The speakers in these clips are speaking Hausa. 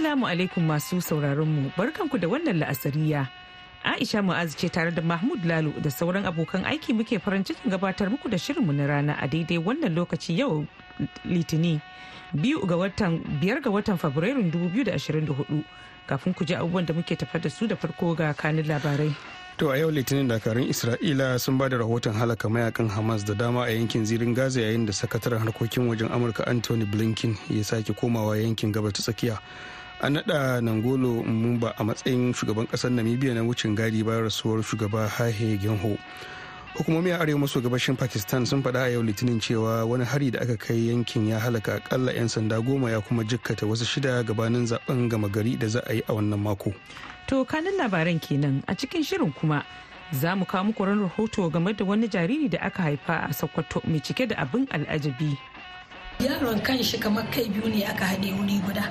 Assalamu alaikum masu sauraronmu barkanku da wannan la'asariya. Aisha Mu'az ce tare da Mahmud Lalo da sauran abokan aiki muke farin cikin gabatar muku da shirinmu na rana a daidai wannan lokaci yau Litini biyu ga watan biyar ga watan Fabrairun 2024 kafin ku ji abubuwan da muke tafa da su da farko ga kanin labarai. To a yau litinin dakarun Isra'ila sun ba da rahoton halaka mayaƙan Hamas da dama a yankin zirin Gaza yayin da sakataren harkokin wajen Amurka Anthony Blinken ya sake komawa yankin gabas ta tsakiya. An naɗa Nangolo Mumba a matsayin shugaban ƙasar Namibia na wucin gadi bayan rasuwar shugaba Hahe Genho. Hukumomi a arewa maso gabashin Pakistan sun faɗa a yau litinin cewa wani hari da aka kai yankin ya halaka akalla 'yan sanda goma ya kuma jikkata wasu shida gabanin zaɓen gama gari da za a yi a wannan mako. To kanin labaran kenan a cikin shirin kuma za mu kawo muku rahoto game da wani jariri da aka haifa a Sokoto mai cike da abin al'ajabi. Yaron kan shi kamar kai biyu ne aka haɗe wuri guda.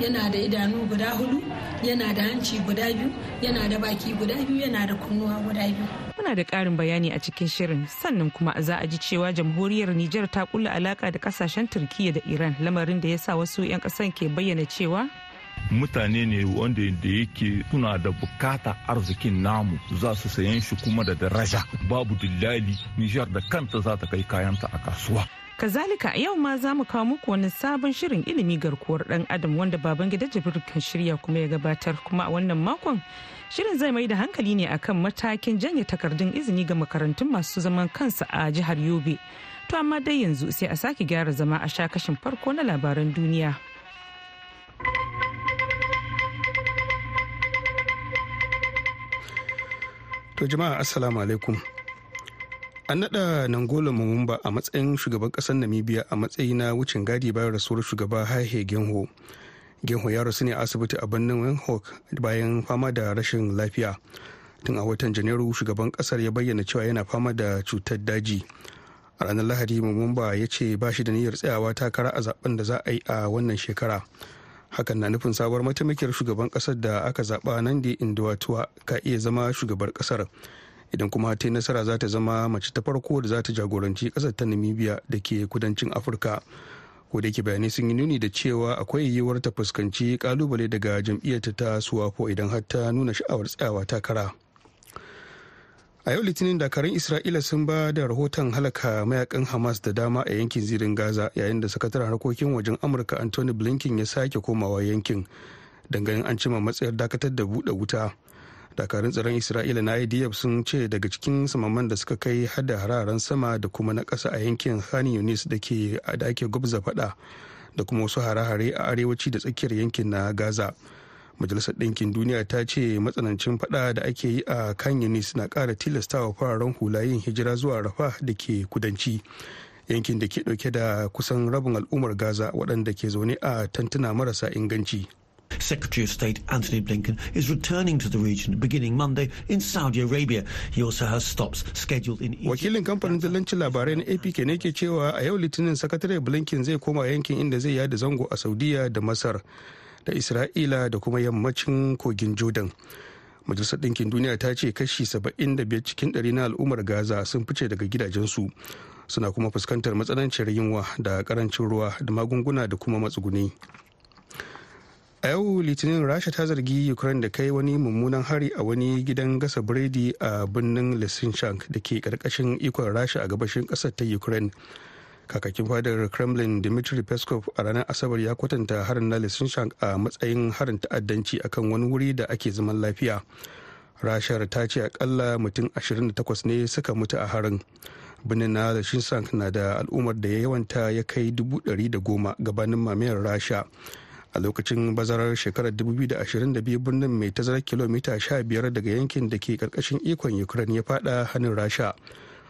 Yana da idanu guda huɗu yana da hanci guda biyu yana da baki guda biyu yana da kunnuwa guda biyu. Muna da ƙarin bayani a cikin shirin sannan kuma za a ji cewa jamhuriyar Nijar ta kulla alaka da ƙasashen Turkiyya da Iran lamarin da ya sa wasu 'yan ƙasan ke bayyana cewa mutane ne wanda da yake suna da buƙata arzikin namu za su sayan shi kuma da daraja. Babu dillali nijar da kanta za ta kai kayanta a kasuwa. Kazalika yau ma za mu kawo muku wani sabon shirin ilimi garkuwar dan adam wanda baban gida jibril kan shirya kuma ya gabatar. Kuma a wannan makon shirin zai mai da hankali ne akan matakin janye takardun izini ga makarantun masu zaman kansa a jihar yobe. To amma dai yanzu sai a sake gyara zama a sha kashin farko na labaran duniya. To jama'a assalamu alaikum. An naɗa Nangola Mumumba a matsayin shugaban ƙasar Namibia a matsayi na wucin gadi bayan rasuwar shugaba Haihe Genho. Genho ya rasu ne a asibiti a birnin Windhoek bayan fama da rashin lafiya. Tun a watan Janairu shugaban ƙasar ya bayyana cewa yana fama da cutar daji. A ranar Lahadi Mumumba ya ce ba shi da niyyar tsayawa takara a zaɓen da za a yi a wannan shekara. hakan na nufin sabuwar mataimakiyar shugaban ƙasar da aka zaba nan da induwatuwa ka iya zama shugabar ƙasar idan kuma ta yi nasara za ta zama mace ta farko da za ta jagoranci ƙasar ta namibia da ke kudancin afirka. Ko bayanai sun yi nuni da cewa akwai yiwuwar ta fuskanci ƙalubale daga jam'iyyarta ta suwafo idan har ta nuna sha'awar tsayawa takara. A yau litinin dakarun isra'ila sun ba da rahoton halaka mayaƙan hamas da dama a yankin zirin gaza yayin da sakataren harkokin wajen amurka anthony blinken ya sake komawa yankin dangane an cima matsayar dakatar da buɗe wuta. Dakarun tsaron isra'ila na idf sun ce daga cikin samaman da suka kai hada hararen sama da kuma na ƙasa a yankin khan yunis da ke da ake gwabza faɗa da kuma wasu hare-hare a arewaci da tsakiyar yankin na gaza. Majalisar ɗinkin duniya ta ce matsanancin fada da ake yi a kan yunis na ƙara tilastawa fararen hula yin hijira zuwa rafa da ke kudanci yankin da ke ɗauke da kusan rabin al'ummar gaza waɗanda ke zaune a tantuna marasa inganci. Secretary of State Anthony Blinken is returning to the region beginning Monday in Saudi Arabia. He also has stops scheduled in Egypt. Wakilin kamfanin dillancin labarai na APK ne ke cewa a yau Litinin Sakatare Blinken zai koma yankin inda zai yada zango a Saudiya da Masar. da isra'ila da kuma yammacin kogin jordan majalisar ɗinkin duniya ta ce kashi 75 cikin ɗari na al'ummar gaza sun fice daga gidajensu suna kuma fuskantar matsanancin yunwa da ƙarancin ruwa da magunguna da kuma matsuguni a yau litinin rasha ta zargi ukraine da kai wani mummunan hari a wani gidan gasa biredi a birnin lisinshank da ke ƙarƙashin ikon rasha a gabashin ƙasar ta ukraine. Kakakin fadar kremlin dmitry peskov a ranar asabar ya kwatanta harin na lissinshank a matsayin harin ta'addanci akan wani wuri da ake zaman lafiya. Rashar ta ce akalla mutum 28 ne suka mutu a harin. Birnin na lissinshank na da al'ummar da ya yawanta ya kai goma gabanin mamayar rasha. A lokacin bazarar shekarar 2022 birnin mai tazarar kilomita 15 daga yankin da ke ƙarƙashin ikon ukraine ya fada hannun rasha.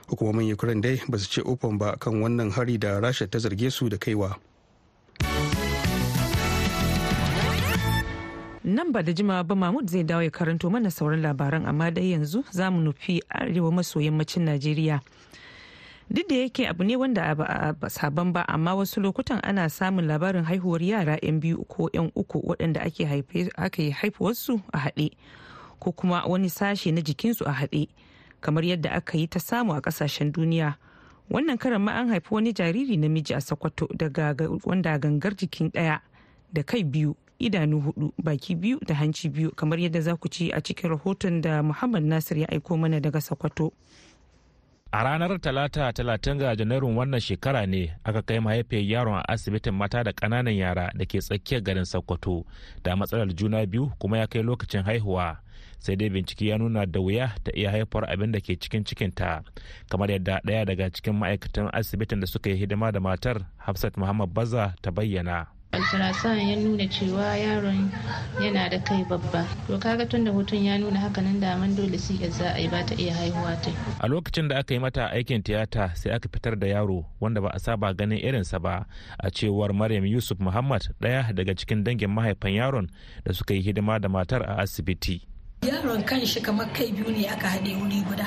Hukumomin ukraine dai ba su ce open ba kan wannan hari da rasha ta zarge su da kaiwa. Nan ba da jimawa ba mahmud zai dawo ya karanto mana sauran labaran amma dai yanzu za mu nufi arewa maso yammacin najeriya. Duk da yake abu ne wanda ba sabon ba amma wasu lokutan ana samun labarin haihuwar yara 'yan biyu ko 'yan uku waɗanda ake haifuwarsu a haɗe ko kuma wani sashe na jikinsu a haɗe kamar yadda aka yi ta samu a ƙasashen duniya. Wannan karan ma an haifi wani jariri namiji a sokoto daga wanda gangar jikin ɗaya da kai biyu idanu huɗu baki biyu da hanci biyu kamar yadda za ku ci a cikin rahoton da muhammad nasir ya aiko mana daga sokoto. A ranar talata talatin ga janairun wannan shekara ne aka kai mahaifiyar yaron a asibitin mata da ƙananan yara da ke tsakiyar garin sokoto. Da matsalar juna biyu kuma ya kai lokacin haihuwa. Sai dai bincike ya nuna da wuya ta iya haifar abin da ke cikin cikinta. Kamar yadda ɗaya daga cikin ma'aikatan asibitin da suka yi hidima da matar hafsat muhammad baza ta bayyana. Ultrasound ya nuna cewa yaron yana da kai babba. To kaga tun da hoton ya nuna haka nan da man dole sai za a yi ba ta iya haihuwa ta a lokacin da aka yi mata aikin tiyata sai aka fitar da yaro wanda ba a saba ganin irinsa ba. A cewar maryam yusuf muhammad ɗaya daga cikin dangin mahaifan yaron da suka yi hidima da matar a asibiti. Yaron kan shi kamar kai biyu ne aka haɗe wuri guda.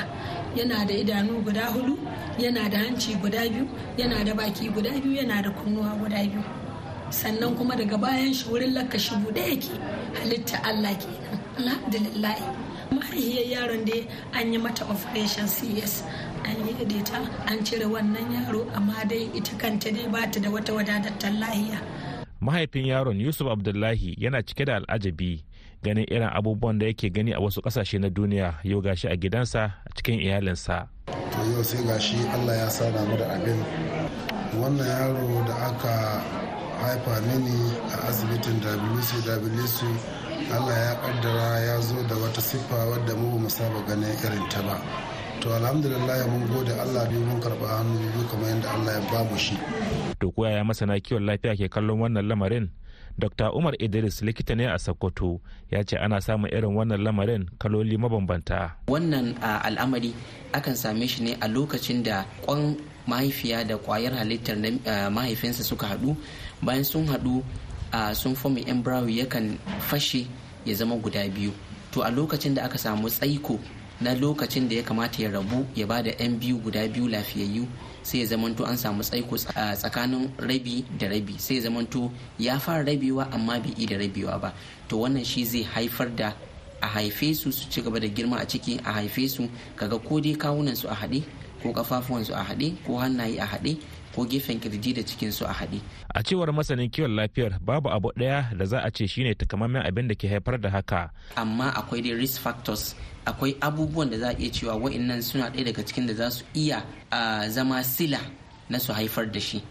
Yana da idanu guda huɗu yana da hanci guda biyu yana da baki guda biyu yana da kunnuwa guda biyu. Sannan kuma daga bayan shi wurin lakashi buɗe yake. Halitta Allah kenan alhamdulillah. Mahaihiyar yaron da an yi mata operation cs an yi ta an cire wannan yaro amma dai ita kanta dai ba ta da wata wadatattar lahiya. Mahaifin yaron yusuf abdullahi yana cike da al'ajabi ganin irin abubuwan da yake gani a wasu ƙasashe na duniya. Yau gashi a gidansa a cikin iyalinsa. To yau sai gashi allah ya sa mu da abin. Wannan yaro da aka haifa mini a asibitin wcwc allah ya kaddara ya zo da wata siffa wadda mu mu saba ganin irin ta ba. To alhamdulillah mun gode allah biyu mun karɓa hannu biyu kamar yadda allah ya ba mu shi. To ko ya masana kiwon lafiya ke kallon wannan lamarin? Dr umar idris likita ne a sokoto ya ce ana samun irin wannan lamarin kaloli mabambanta. Wannan al'amari akan same shi ne a lokacin da kwan mahaifiya da ƙwayar halittar mahaifinsa suka haɗu bayan sun haɗu sun fomi embryo yakan fashe ya zama guda biyu. To a lokacin da aka samu tsaiko na lokacin da ya kamata ya rabu ya ba da 'yan biyu guda biyu lafiyayyu sai ya zamanto an samu tsaiko tsakanin rabi da rabi. Sai ya zamanto ya fara rabewa amma bai yi da rabewa ba. To wannan shi zai haifar da a haife su su ci gaba da girma a ciki a haife su kaga ko dai kawunan su a haɗe ko kafafuwan su a haɗe ko hannaye a haɗe ko gefen ƙirji da cikin su a haɗe. A cewar masanin kiwon lafiyar babu abu ɗaya da za a ce shine takamaiman abin da ke haifar da haka. Amma akwai dai risk factors akwai abubuwan da za a iya cewa wa'annan suna ɗaya daga cikin da za su iya zama sila na su haifar da shi.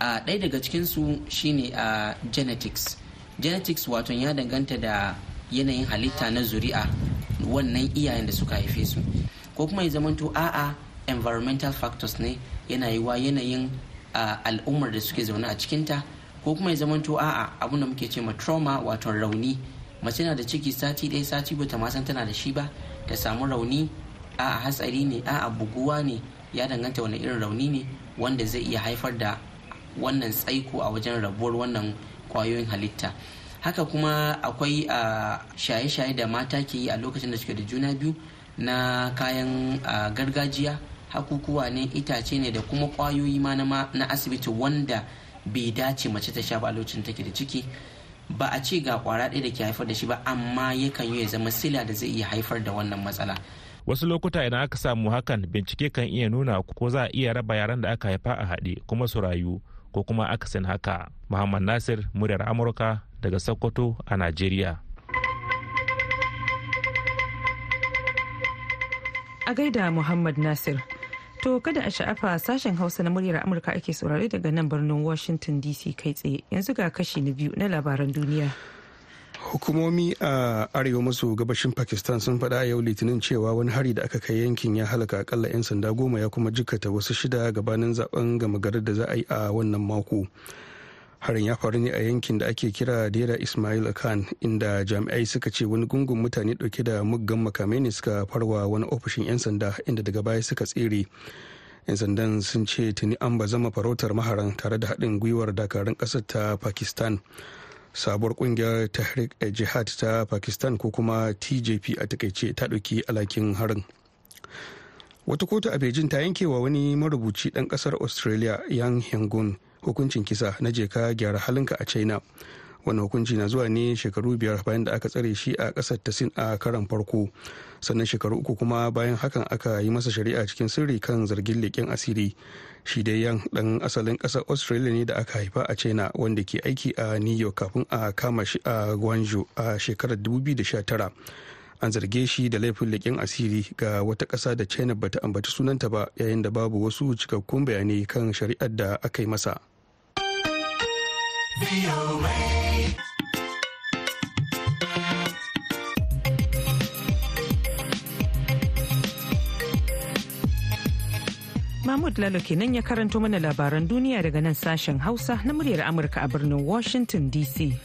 A ɗaya daga cikin su shine a genetics. Genetics wato ya danganta da yanayin halitta na zuri'a wannan iyayen da suka haife su. Ko kuma ya zamanto a'a environmental factors ne yana yi wa yanayin al'ummar da suke zaune a cikinta ko kuma ya zamanto a'a abin da muke ce ma trauma wato rauni. Mace na da ciki sati ɗaya sati bata ma san tana da shi ba. Ta samu rauni a'a hatsari ne a'a buguwa ne ya danganta wani irin rauni ne wanda zai iya haifar da wannan tsaiko a wajen rabuwar wannan ƙwayoyin halitta. Haka kuma akwai shaye-shaye da mata ke yi a lokacin da suke da juna biyu na kayan gargajiya hakukuwa ne itace ne da kuma ƙwayoyi ma na asibiti wanda bai dace mace ta sha ba a lokacin take da ciki. Ba a ce ga kwara ɗaya da ke haifar da shi ba amma yakan yi ya zama sila da zai iya haifar da wannan matsala. Wasu lokuta idan aka samu hakan bincike kan iya nuna ko za a iya raba yaran da aka haifa a haɗe kuma su rayu ko kuma akasin haka. Muhammad nasir muryar amurka daga sokoto a najeriya. A gaida muhammad nasir. To kada a sha'afa sashen Hausa na muryar Amurka ake saurare daga nan birnin Washington DC kai tsaye yanzu ga kashi na biyu na labaran duniya. Hukumomi a arewa maso gabashin Pakistan sun faɗa a yau litinin cewa wani hari da aka kai yankin ya halaka akalla 'yan sanda goma ya kuma jikkata wasu shida gabanin zaɓen gama garin da za a yi a wannan mako. Harin ya faru ne a yankin da ake kira dera ismail khan inda jami'ai suka ce wani gungun mutane ɗauke da muggan makamai ne suka farwa wani ofishin 'yan sanda inda daga baya suka tsere. 'yan sandan sun ce tuni an ba zama farautar maharan tare da haɗin gwiwar dakarun ƙasar ta pakistan. Sabuwar ƙungiyar tahrik jihad ta pakistan ko kuma tjp a taƙaice ta ɗauki alakin harin. Wata kotu a beijing ta yankewa wani marubuci ɗan ƙasar australia yang hengun hukuncin kisa na jeka gyara halinka a china. Wannan hukunci na zuwa ne shekaru biyar bayan da aka tsare shi a ƙasar ta sin a karan farko. Sannan shekaru uku kuma bayan hakan aka yi masa shari'a cikin sirri kan zargin leƙen asiri. Shi dai yan dan asalin ƙasar australia ne da aka haifa a china wanda ke aiki a new york kafin a kama shi a guangzhou a shekarar 2019 an zarge shi da laifin leƙen asiri ga wata ƙasa da china bata ambaci sunanta ba yayin da babu wasu cikakkun bayanai kan shari'ar da aka yi masa. Mahmud Lalo kenan ya karanto mana labaran duniya daga nan sashen Hausa na muryar Amurka a birnin Washington DC.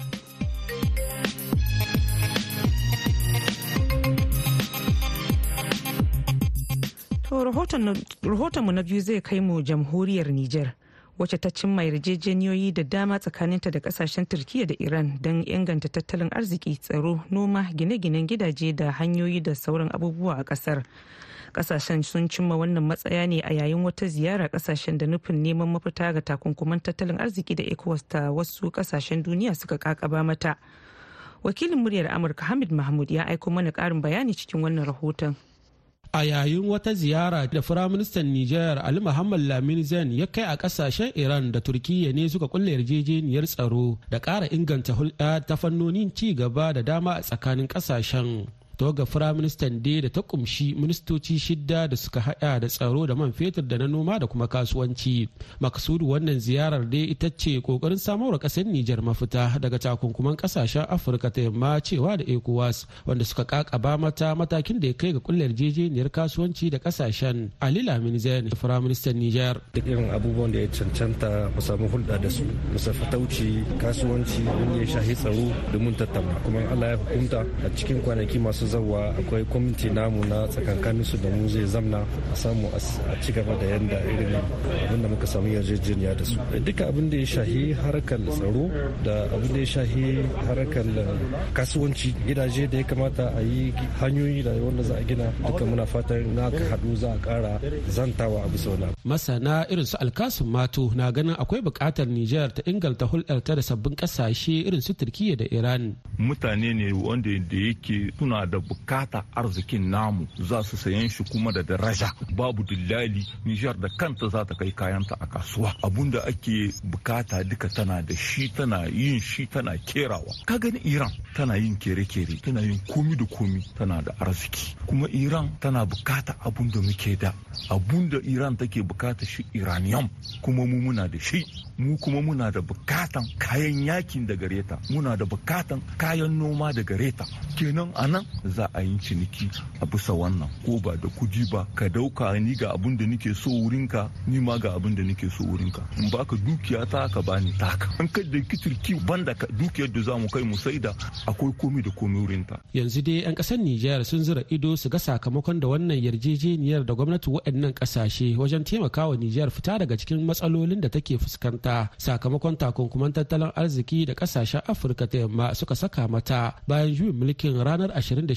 To rahotonmu na biyu zai kai mu jamhuriyar Nijar. Wacce ta cimma yarjejeniyoyi da dama tsakaninta da ƙasashen turkiya da iran don inganta tattalin arziki tsaro noma gine-ginen gidaje da hanyoyi da sauran abubuwa a ƙasar. Kasashen sun cimma wannan matsaya ne a yayin wata ziyara ƙasashen da nufin neman mafita ga takunkuman tattalin arziki da ecowas ta wasu ƙasashen duniya suka kakaba mata. Wakilin muryar amurka hamid mahmud ya aiko mana karin bayani cikin wannan rahoton. A yayin wata ziyara da firaministan Nijar Ali Muhammad Lamin Zain ya kai a ƙasashen Iran da Turkiyya ne suka kulle yarjejeniyar tsaro da ƙara inganta hulɗa ta fannonin ci gaba da dama a tsakanin ƙasashen. Ga firaministan dai da ta kumshi ministoci shidda da suka hada da tsaro da man fetur da na noma da kuma kasuwanci. Makasudu wannan ziyarar dai ita ce ƙoƙarin samarwa ƙasar nijar mafita daga takunkuman ƙasashen afirka ta yamma cewa da ecowas wanda suka kakaba mata matakin da ya kai ga kullar jejeniyar kasuwanci da ƙasashen ali lamin zain firaministan nijar. Duk irin abubuwan da ya cancanta mu samu hulɗa da su mu fatauci kasuwanci wani ya shahi tsaro domin tattauna. Kuma allah ya hukunta a cikin kwanaki masu zawa akwai kwamiti namu na tsakankanin su da mu zai zamna a samu a ci gaba da yanda irin abin da muka samu yarjejeniya da su. Duka abin da ya shahi harkar tsaro da abin da ya shahi harkar kasuwanci gidaje da ya kamata a yi hanyoyi da wanda za a gina duka muna fatan na ka haɗu za a ƙara zantawa a bisa wani masana irin su alkasun mato na ganin akwai buƙatar nijar ta inganta hulɗarta da sabbin ƙasashe irin su turkiya da iran. Mutane ne wanda da yake suna da buƙata arzikin namu za su sayan shi kuma da daraja. Babu dillali nijar da kanta za ta kai kayanta a kasuwa. Abun da ake buƙata duka tana da shi tana yin shi tana kerawa. Ka gani iran tana yin kere-kere tana yin komi da komi tana da arziki. Kuma iran tana buƙata abun da muke da. Abun da iran take buƙata shi iraniyan kuma mu muna da shi. Mu kuma muna da bukatan kayan yaƙin da gareta muna da bukatan kayan noma da gareta kenan a nan za a yi ciniki a bisa wannan. Ko ba da kuji ba ka ɗauka ni ga abun da nike so wurinka ni ma ga abun da nike so wurinka. In baka dukiya ta ka bani taka. An kai da kitirki banda dukiyar da za mu kai mu saida akwai komi da komi wurinta. Yanzu dai yan ƙasar Nijar sun zura ido su ga sakamakon da wannan yarjejeniyar da gwamnati waɗannan ƙasashe wajen taimakawa Nijar fita daga cikin matsalolin da take fuskanta. Sakamakon takunkuman tattalin arziki da ƙasashen Afirka ta yamma suka saka mata bayan juyin mulkin ranar 26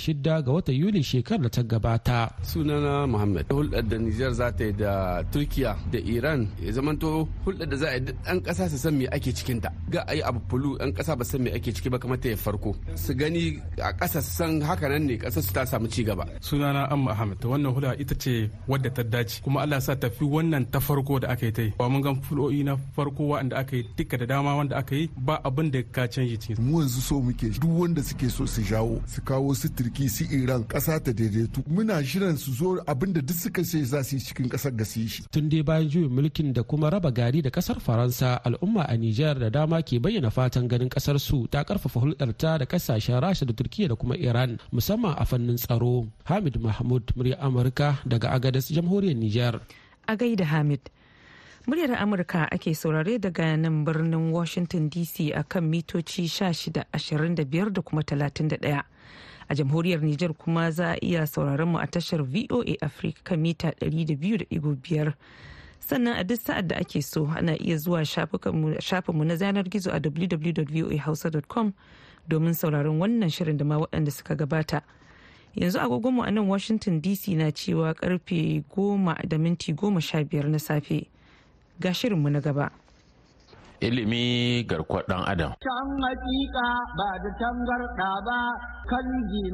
ga watan Yuli shekarar da ta gabata. Sunana Muhammad. Hulɗar da Nijar za ta yi da Turkiya da Iran ya zamanto hulɗar da za a yi ɗan ƙasa su san me ake cikin ta. Ga a yi abu fulu ɗan ƙasa ba san me ake ciki ba kamar ta ya farko. Su gani a ƙasa su san haka nan ne ƙasar su ta samu ci gaba. Sunana Amma Ahmed. Wannan hulɗa ita ce wadda ta dace kuma Allah sa tafi wannan ta farko da aka yi ta yi. Ba mun ga fulo'i na farko wanda aka yi duka da dama wanda aka yi ba abin da ka canji cikin. Mu yanzu so muke duk wanda suke so su jawo su kawo su turki su iran kasa ta daidaitu muna shirin su zo abin da duk suka ce za su yi cikin ƙasar ga su yi shi. Tun dai bayan juyin mulkin da kuma raba gari da ƙasar faransa al'umma a nijar da dama ke bayyana fatan ganin ƙasar su ta ƙarfafa hulɗarta da ƙasashen rasha da turkiya da kuma iran musamman a fannin tsaro. Hamid mahmud murya amurka daga agadas jamhuriyar nijar. A gaida hamid. Muryar amurka ake saurare daga nan birnin washington dc a kan mitoci 1625 da kuma 31 a jamhuriyar niger kuma za a iya sauraron mu a tashar voa africa kan mita 200.5 sannan a duk sa'ad da ake so ana iya zuwa shafinmu na zanar gizo a www.hausa.com domin sauraron wannan shirin da ma waɗanda suka gabata. Yanzu agogonmu a nan washington dc na cewa ƙarfe goma da minti goma sha biyar na safe. Ga shirinmu na gaba. Ilimi garkuwar ɗan adam. Can hakika ba da tangarɗa ba kan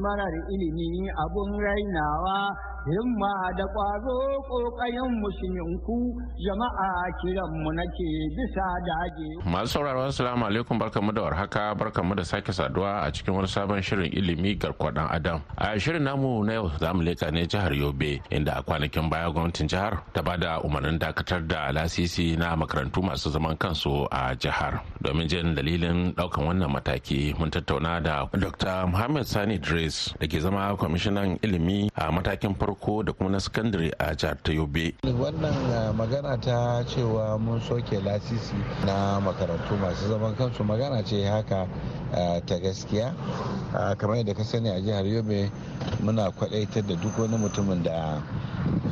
marar ilimi abun rainawa. Himma da ƙwazo ƙoƙayen musulminku jama'a kiranmu nake bisa dage. Masu sauraro assalamu alaikum barkamu da warhaka barkamu da sake saduwa a cikin wani sabon shirin ilimi garkuwar dan adam. A shirin namu na yau za mu leka ne jihar Yobe inda a kwanakin baya gwamnatin jihar ta ba da umarnin dakatar da lasisi na makarantu masu zaman kansu a jihar. Domin jin dalilin ɗaukan wannan mataki mun tattauna da Dr. Muhammad Sani Idris da ke zama kwamishinan ilimi a matakin farko farko da kuma na sakandare a jihar ta yobe. Wannan magana ta cewa mun soke lasisi na makarantu masu zaman kansu magana ce haka ta gaskiya. Kamar yadda ka sani a jihar yobe muna kwadaitar da duk wani mutumin da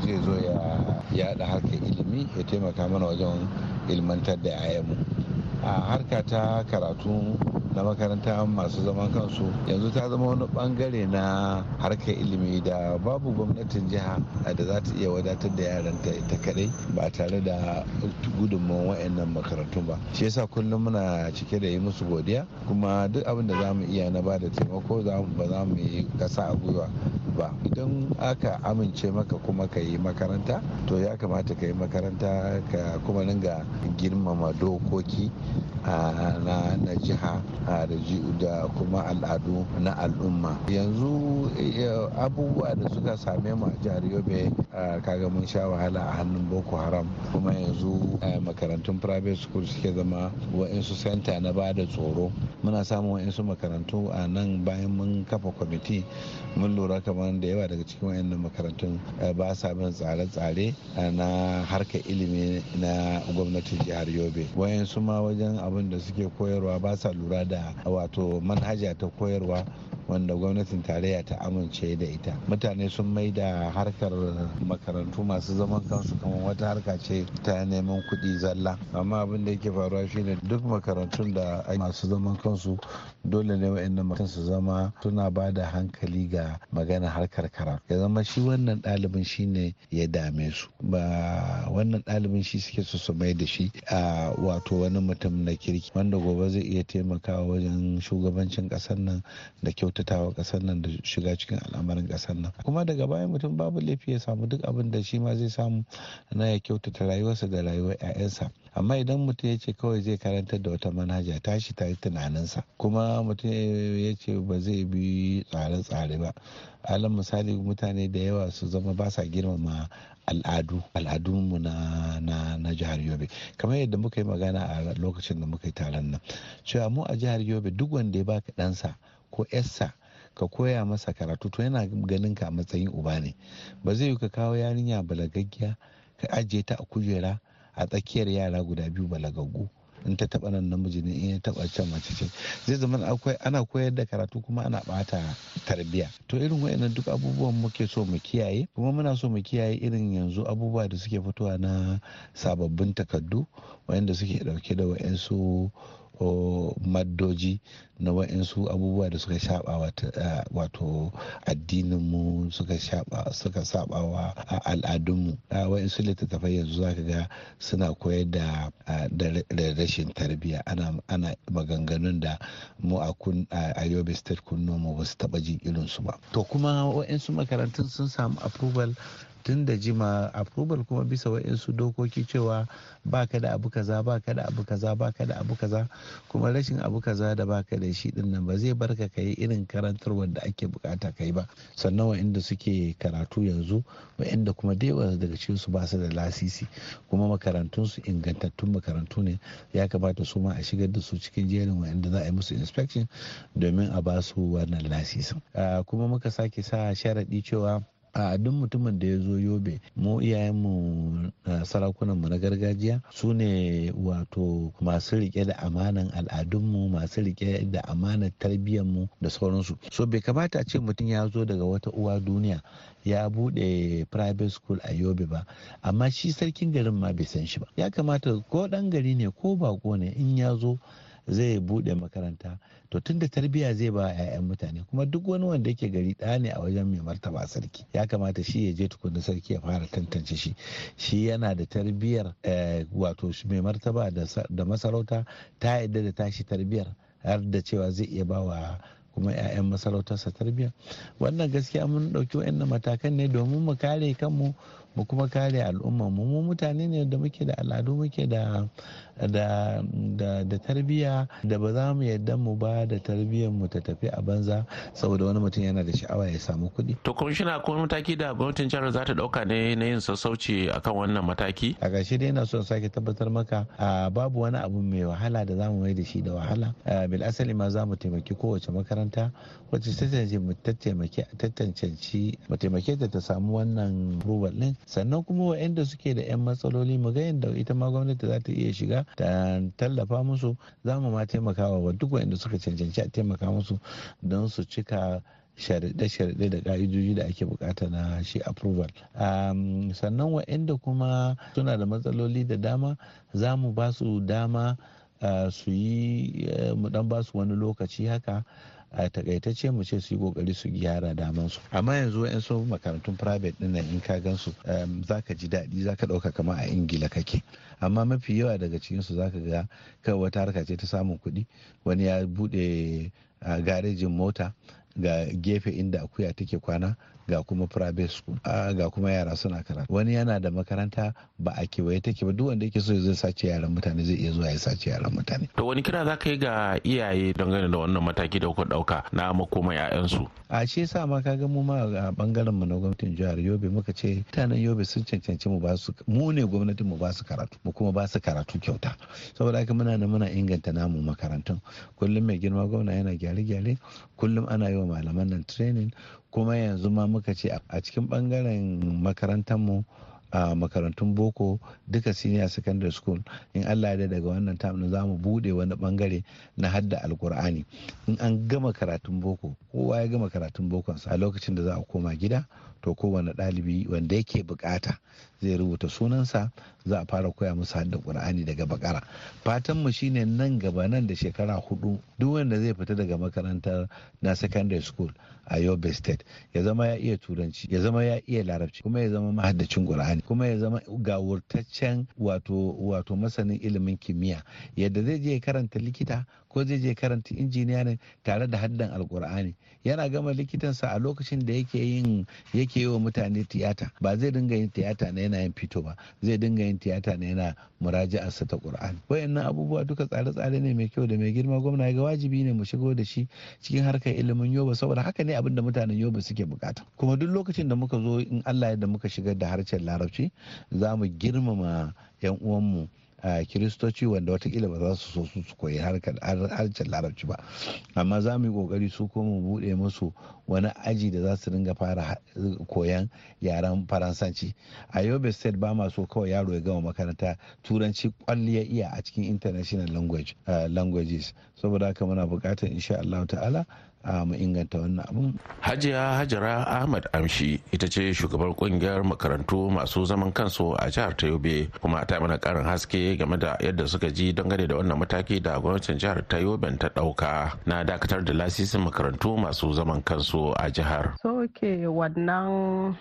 zai zo ya yada harkar ilimi ya taimaka mana wajen ilmantar da 'ya'yanmu. A harka ta karatu na makaranta masu zaman kansu yanzu ta zama wani ɓangare na harkar ilimi da babu gwamnatin jiha da za ta iya wadatar da yaranta ita kadai ba tare da gudunmawan wa'annan makarantu ba. Shi yasa kullum muna cike da yi musu godiya kuma duk abin da za mu iya na ba da taimako ba za mu yi kasa a gwiwa ba. Idan aka amince maka kuma ka yi makaranta to ya kamata ka yi makaranta ka kuma ringa girmama dokoki na jiha da kuma al'adu na al'umma. Yanzu abubuwa da suka same mu a jihar yobe kaga mun sha wahala a hannun boko haram. Kuma yanzu makarantun private school suke zama wa'insu senta na ba da tsoro. Muna samun wa'insu makarantu a nan bayan mun kafa kwamiti. Mun lura kamar da yawa daga cikin wayannan makarantun ba sa bin tsare-tsare na harkar ilimi na gwamnatin jihar yobe. Wayansu ma wajen abin da suke koyarwa ba sa lura da wato manhaja ta koyarwa wanda gwamnatin tarayya ta amince da ita. Mutane sun mai da harkar makarantu masu zaman kansu kamar wata harka ce ta neman kuɗi zalla. Amma abin da yake faruwa shine duk makarantun da masu zaman kansu dole ne wa'annan matan su zama suna ba da hankali ga magana harkar karatu. Ya zama shi wannan ɗalibin shine ya dame su. Ba wannan ɗalibin shi suke so su mai da shi a wato wani mutum na kirki wanda gobe zai iya taimakawa wajen shugabancin ƙasar nan da kyautatawa ƙasar nan da shiga cikin al'amarin ƙasar nan. Kuma daga baya mutum babu laifi ya samu duk abin da shi ma zai samu na ya kyautata rayuwarsa da rayuwar 'ya'yansa amma idan mutum ya ce kawai zai karantar da wata manhaja tashi ta yi tunaninsa. Kuma mutum ya ce ba zai bi tsare-tsare ba. Alal misali mutane da yawa su zama ba sa girmama al'adu al'adunmu na na na jihar yobe. Kamar yadda muka yi magana a lokacin da muka yi taron nan. Cewa mu a jihar yobe duk wanda ya baka ɗansa ko yarsa ka koya masa karatu to yana ganin ka a matsayin uba ne. Ba zai yi ka kawo yarinya balagaggiya ka ajiye ta a kujera a tsakiyar yara guda biyu balagaggu. In ta taba nan namiji ne in ya taba can mace ce. Zai zama akwai ana koyar da karatu kuma ana bata tarbiya to irin wayannan duk abubuwan muke so mu kiyaye. Kuma muna so mu kiyaye irin yanzu abubuwa da suke fitowa na sababbin takardu wayanda suke ɗauke da wayansu maddoji na wa'insu abubuwa da suka shaba wato addininmu suka saba wa al'adunmu. Wa'insu littattafai yanzu zaka ga suna koyar da rashin tarbiyya. Ana maganganun da mu a yobe state kunno mu ba su taba jin irinsu ba. To kuma wa'insu makarantun sun samu approval tun da jima approval kuma bisa wa'insu dokoki cewa baka da abu kaza baka da abu kaza baka da abu kaza kuma rashin abu kaza da baka da shi ɗin nan ba zai barka kai irin karantarwar da ake buƙata kai ba. Sannan wa'inda suke karatu yanzu wa'inda kuma da yawa daga cikin su ba su da lasisi kuma makarantun su ingantattun makarantu ne ya kamata su ma a shigar da su cikin jerin wa'inda za a yi musu inspection domin a ba su wannan lasisin. Kuma muka sake sa sharaɗi cewa a duk mutumin da ya zo yobe mu iyayenmu sarakunan mu na gargajiya su ne wato masu riƙe da amanan al'adunmu masu riƙe da amanan tarbiyyarmu da sauransu. So bai kamata ce mutum ya zo daga wata uwa duniya ya buɗe private school a yobe ba amma shi sarkin garin ma bai san shi ba. Ya kamata ko dan gari ne ko bako ne in ya zo zai buɗe makaranta. To tun da tarbiyya zai ba 'ya'yan mutane kuma duk wani wanda yake gari ɗaya ne a wajen mai martaba sarki ya kamata shi ya je tukunna sarki ya fara tantance shi. Shi yana da tarbiyyar wato mai martaba da masarauta ta yadda da tashi tarbiyyar har da cewa zai iya ba wa kuma 'ya'yan masarautarsa tarbiyya. Wannan gaskiya mun ɗauki wa'annan matakan ne domin mu kare kanmu mu kuma kare al'umma mu mu mutane ne da muke da al'adu muke da da da da tarbiyya da ba za mu yadda mu ba da tarbiyyar mu ta tafi a banza saboda wani mutum yana da sha'awa ya samu kuɗi. to kwamishina ko mataki da gwamnatin jihar za ta ɗauka ne na yin sassauci akan wannan mataki. a ƙarshe dai na so sake tabbatar maka babu wani abu mai wahala da za mu mai da shi da wahala bil asali ma za mu taimaki kowace makaranta wacce ta taimaki ta tantance mu taimake ta ta samu wannan approval din sannan kuma waɗanda suke da 'yan matsaloli mu ga yadda ita ma gwamnati za ta iya shiga ta tallafa musu za mu ma taimakawa wa duk waɗanda suka cancanci a taimaka musu don su cika sharaɗe-sharaɗe da ƙa'idoji da ake buƙata na shi approval. Sannan waɗanda kuma suna da matsaloli da dama za mu ba su dama su yi mu dan ba su wani lokaci haka a takaitacce mu ce su yi ƙoƙari su gyara daman su. Amma yanzu yan so makarantun private ɗin nan in ka gan su zaka ji daɗi zaka ɗauka kama a ingila kake. Amma mafi yawa daga cikin su zaka ga kawai wata harka ce ta samun kuɗi. Wani ya buɗe garejin mota ga gefe inda akuya take kwana ga kuma private school ga kuma yara suna karatu. Wani yana da makaranta ba a kewaye take ba. Duk wanda yake so zai sace yaran mutane zai iya zuwa ya sace yaran mutane. To wani kira za ka yi ga iyaye dangane da wannan mataki da kuka ɗauka na makoma ƴaƴansu? A shi yasa ma kaga mu ma a ɓangaren mu na gwamnatin jihar Yobe muka ce mutanen Yobe sun cancanci mu ba su mu ne gwamnatin mu ba su karatu mu kuma ba su karatu kyauta. Saboda haka muna da muna inganta namu makarantun. Kullum mai girma gwamna yana gyare-gyare kullum ana yi wa malaman nan training kuma yanzu ma muka ce a cikin ɓangaren makarantarmu a makarantun boko duka senior secondary school in allah ya daga wannan tam za mu buɗe wani ɓangare na hadda alkur'ani in an gama karatun boko kowa ya gama karatun bokonsa a lokacin da za a koma gida to kowane ɗalibi wanda yake buƙata zai rubuta sunansa za a fara koya musu hadda qur'ani daga bakara fatan mu shine nan gaba nan da shekara huɗu duk wanda zai fita daga makarantar na secondary school a yobe state ya zama ya iya turanci ya zama ya iya larabci kuma ya zama mahaddacin qur'ani kuma ya zama gawurtaccen wato wato masanin ilimin kimiyya. Yadda zai je karanta likita ko zai je karanta injiniya ne tare da haddan alkur'ani yana gama likitansa a lokacin da yake yin yake yi wa mutane tiyata. Ba zai dinga yin tiyata na yana yin fito ba zai dinga yin tiyata na yana muraja'arsa ta qur'ani. Wayannan abubuwa duka tsare-tsare ne mai kyau da mai girma. Gwamna ga wajibi ne mu shigo da shi cikin harkar ilimin yoba saboda haka ne abin da mutanen yoba suke buƙata. Kuma duk lokacin da muka zo in Allah ya da muka shigar da harshen larabci za mu girmama yan uwanmu kiristoci wanda wataƙila ba za su so su koyi harshen larabci ba. Amma za mu yi ƙoƙari su ko mu buɗe musu wani aji da za su dinga fara koyan yaren faransanci. A yobe state ba ma so kawai yaro ya gama makaranta turanci kwalli ya iya a cikin international language languages. Saboda haka muna buƙatar insha Allah ta'ala mu inganta wannan abun. Hajiya Hajara Ahmad Amshi ita ce shugabar ƙungiyar makarantu masu zaman kansu a jihar ta Yobe kuma ta mana karin haske game da yadda suka ji dangane da wannan mataki da gwamnatin jihar ta Yobe ta ɗauka na dakatar da lasisin makarantu masu zaman kansu a jihar. Soke wannan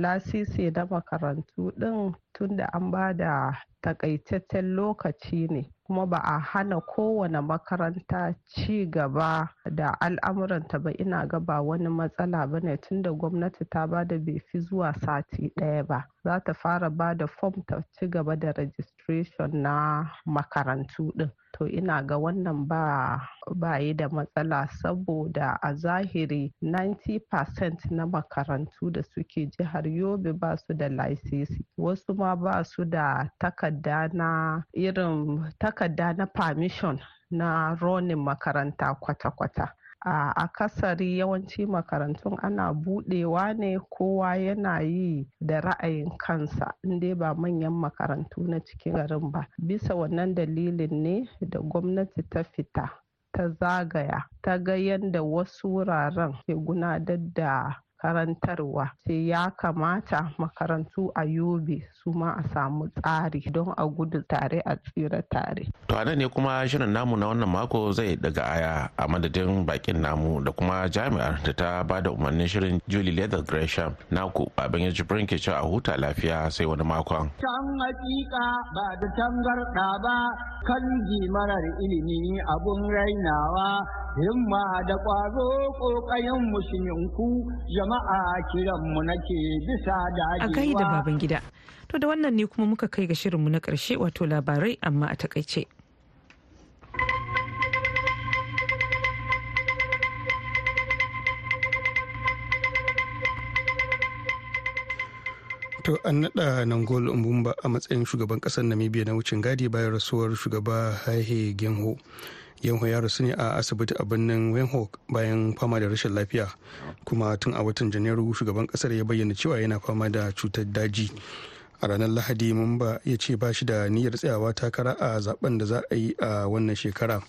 lasisi na makarantu din tunda an ba da takaitaccen lokaci ne kuma ba a hana kowane makaranta ci gaba da al'amuranta ba. Ina ga ba wani matsala ba ne tunda gwamnati ta ba da fi zuwa sati ɗaya ba. Za ta fara ba da fom ta ci gaba da registration na makarantu ɗin. To ina ga wannan ba ba yi da matsala saboda a zahiri 90% na makarantu da suke jihar yobe ba su da laisisi wasu ma ba su da takarda na irin takarda na permission na ronin makaranta kwata-kwata. A akasari yawanci makarantun ana budewa ne kowa yana yi da ra'ayin kansa dai ba manyan makarantu na cikin garin ba. Bisa wannan dalilin ne da gwamnati ta fita ta zagaya ta ga yadda wasu wuraren ke gudanar da karantarwa sai ya kamata makarantu a yobe su ma a samu tsari don a gudu tare a tsira tare. To a ne kuma shirin namu na wannan mako zai daga aya a madadin bakin namu da kuma jami'ar da ta ba da umarnin shirin Julie Leather Gresham naku abin ya jibrin ke cewa a huta lafiya sai wani makon. Can hakika ba da tangarɗa ba kan marar ilimi abun rainawa himma da ƙwazo ƙoƙayen musulminku jama'a kiranmu nake bisa dagewa. A gaida baban gida. To da wannan ne kuma muka kai ga shirinmu na ƙarshe wato labarai amma a taƙaice. To an naɗa Nangol Mbumba a matsayin shugaban ƙasar Namibia na wucin gadi bayan rasuwar shugaba Haihe Genho. Genho ya rasu ne a asibiti a birnin Windhoek bayan fama da rashin lafiya. Kuma tun a watan Janairu shugaban ƙasar ya bayyana cewa yana fama da cutar daji. a ranar lahadi mamba ya ce ba shi da niyyar tsayawa takara a zaɓen da za a yi a wannan shekara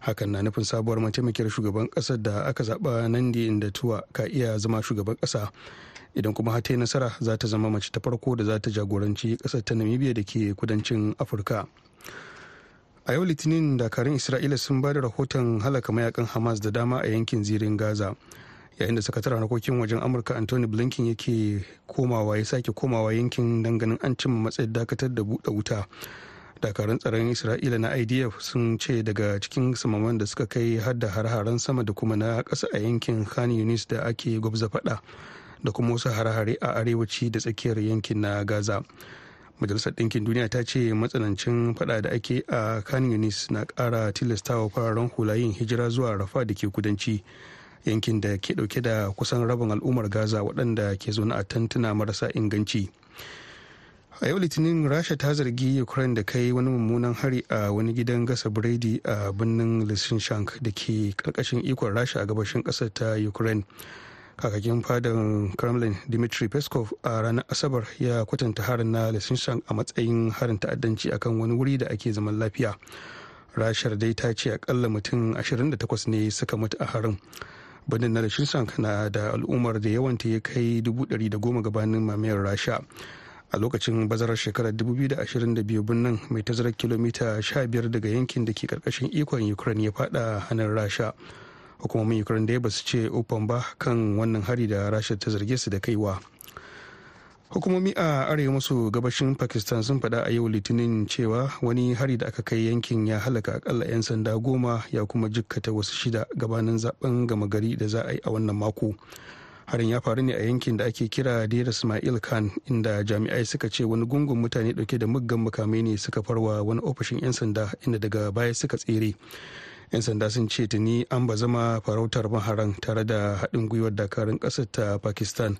hakan na nufin sabuwar mataimakiyar shugaban ƙasar da aka zaba nandi inda tuwa ka iya zama shugaban kasa idan kuma ta yi nasara za ta zama mace ta farko da za ta jagoranci ƙasar ta namibia da ke kudancin afirka a yau litinin dakarun isra'ila sun ba da rahoton halaka mayaƙan hamas da dama a yankin zirin gaza yayin da sakataren harkokin wajen amurka anthony blinken yake komawa ya sake komawa yankin danganin an cimma matsayin dakatar da buɗe wuta. Dakarun tsaron isra'ila na idf sun ce daga cikin samaman da suka kai har da har-haren sama da kuma na ƙasa a yankin khan yunis da ake gwabza faɗa da kuma wasu har-hare a arewaci da tsakiyar yankin na gaza. Majalisar ɗinkin duniya ta ce matsanancin fada da ake a khan yunis na ƙara tilastawa fararen hula yin hijira zuwa rafa da ke kudanci yankin da ke ɗauke da kusan rabin al'ummar gaza waɗanda ke zaune a tantuna marasa inganci. A yau litinin rasha ta zargi ukraine da kai wani mummunan hari a wani gidan gasa biredi a birnin lishinshank da ke ƙarƙashin ikon rasha a gabashin ƙasar ta ukraine. Kakakin fadan kremlin dmitry peskov a ranar asabar ya kwatanta harin na lishinshank a matsayin harin ta'addanci akan wani wuri da ake zaman lafiya. Rashar dai ta ce akalla mutum 28 ne suka mutu a harin. Birnin na shinsank na da al'ummar da yawanta ya kai goma gabanin mamayar rasha. A lokacin bazarar shekarar 2022 birnin mai tazarar kilomita 15 daga yankin da ke ƙarƙashin ikon ukraine ya fada hannun rasha. Hukumomin ukraine da ya ba su ce open ba kan wannan hari da rasha ta zarge su da kaiwa. Hukumomi a arewa maso gabashin pakistan sun faɗa a yau litinin cewa wani hari da aka kai yankin ya halaka akalla 'yan sanda goma ya kuma jikkata wasu shida gabanin zaɓen gama gari da za a yi a wannan mako. Harin ya faru ne a yankin da ake kira dera ismail khan inda jami'ai suka ce wani gungun mutane ɗauke da muggan makamai ne suka farwa wani ofishin 'yan sanda inda daga baya suka tsere. 'Yan sanda sun ce tuni an ba zama farautar maharan tare da haɗin gwiwar dakarun ƙasar ta pakistan.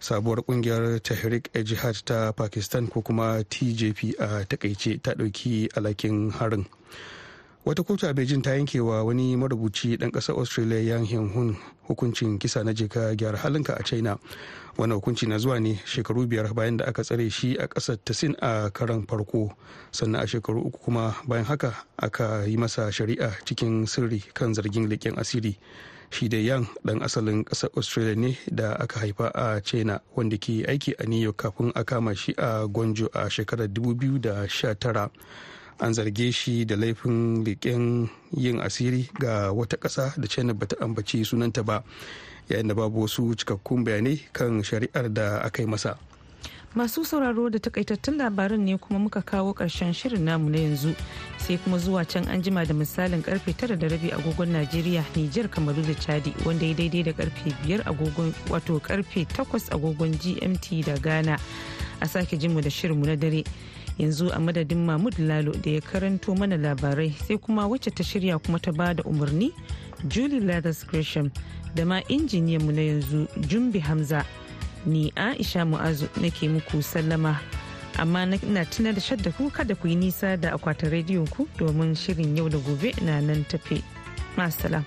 Sabuwar ƙungiyar tahrik e jihad ta pakistan ko kuma tjp a taƙaice ta ɗauki alakin harin. Wata kotu a beijing ta yanke wa wani marubuci dan ƙasar australia yang hun hukuncin kisa na jeka gyara halinka a china. Wani hukunci na zuwa ne shekaru biyar bayan da aka tsare shi a ƙasar sin a karan farko. Sannan a shekaru uku kuma bayan haka aka yi masa shari'a cikin sirri kan zargin leƙen asiri. Shi da yan dan asalin ƙasar australia ne da aka haifa a china wanda ke aiki a new york kafin a kama shi a gwanjo a shekarar 2019 an zarge shi da laifin leƙen yin asiri ga wata ƙasa da china bata ambaci sunanta ba yayin da babu wasu cikakkun bayanai kan shari'ar da aka yi masa. Masu sauraro da takaitattun labaran ne kuma muka kawo ƙarshen shirin namu na yanzu sai kuma zuwa can an jima da misalin ƙarfe tara da rabi agogon najeriya nijar kamaru da chadi wanda ya daidai da ƙarfe biyar agogon wato ƙarfe takwas agogon gmt da ghana. A sake jinmu da shirinmu na dare. Yanzu a madadin mahmud lalo da ya karanto mana labarai sai kuma wacce ta shirya kuma ta ba da umarni julie lathers gresham da ma injiniyanmu na yanzu jumbi hamza ni aisha mu'azu nake muku sallama amma na tuna da shadda ku kada ku yi nisa da akwatin rediyon ku domin shirin yau da gobe na nan tafe. Masalam.